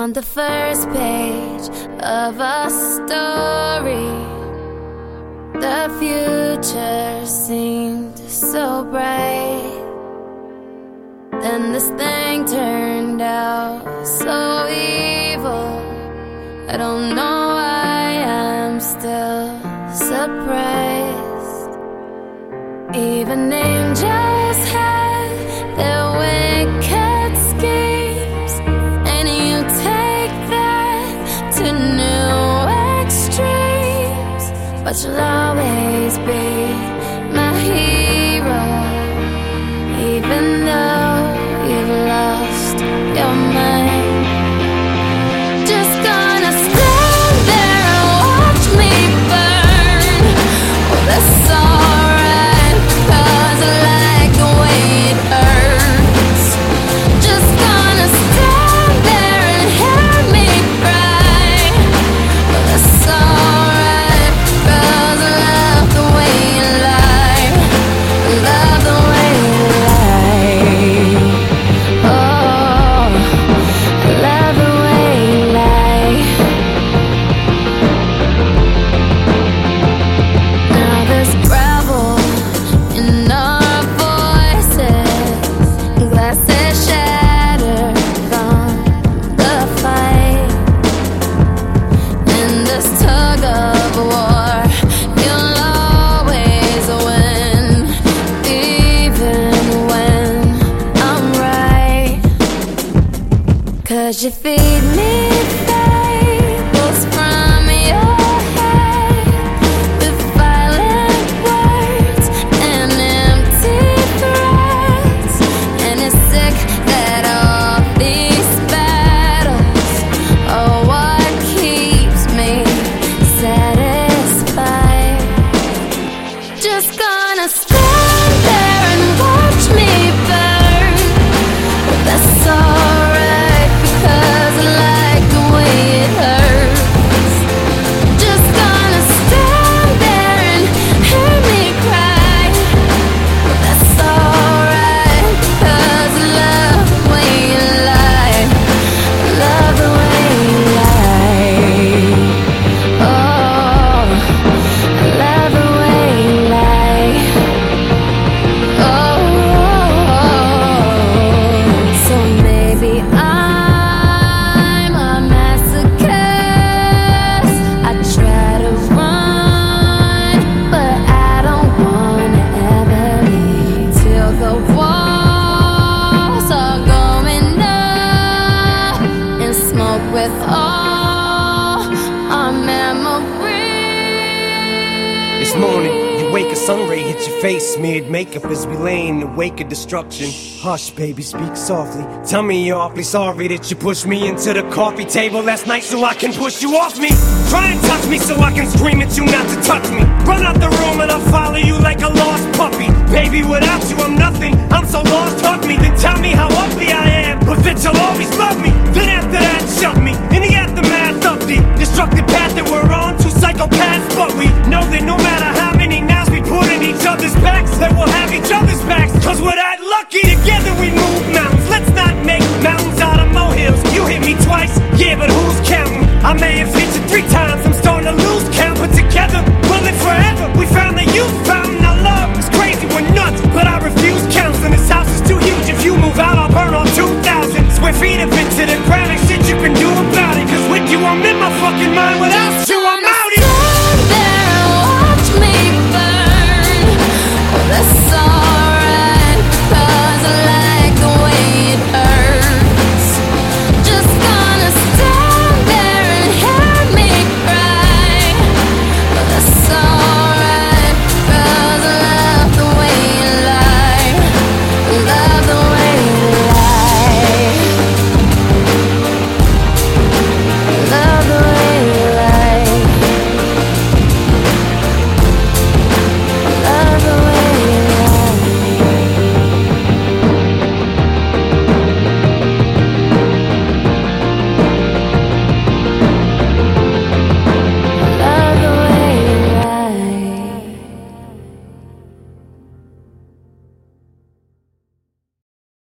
On the first page of a story, the future seemed so bright. Then this thing turned out so evil. I don't know why I'm still surprised. Even angels had Cause you feed me It's morning, you wake, a sun ray hits your face, smeared makeup as we lay in the wake of destruction. Hush, baby, speak softly. Tell me you're awfully sorry that you pushed me into the coffee table last night so I can push you off me. Try and touch me so I can scream at you not to touch me. Run out the room and I'll follow you like a lost puppy. Baby, without you I'm nothing. I'm so lost, hug me, then tell me how ugly I am, but that you'll always love me. fucking mind without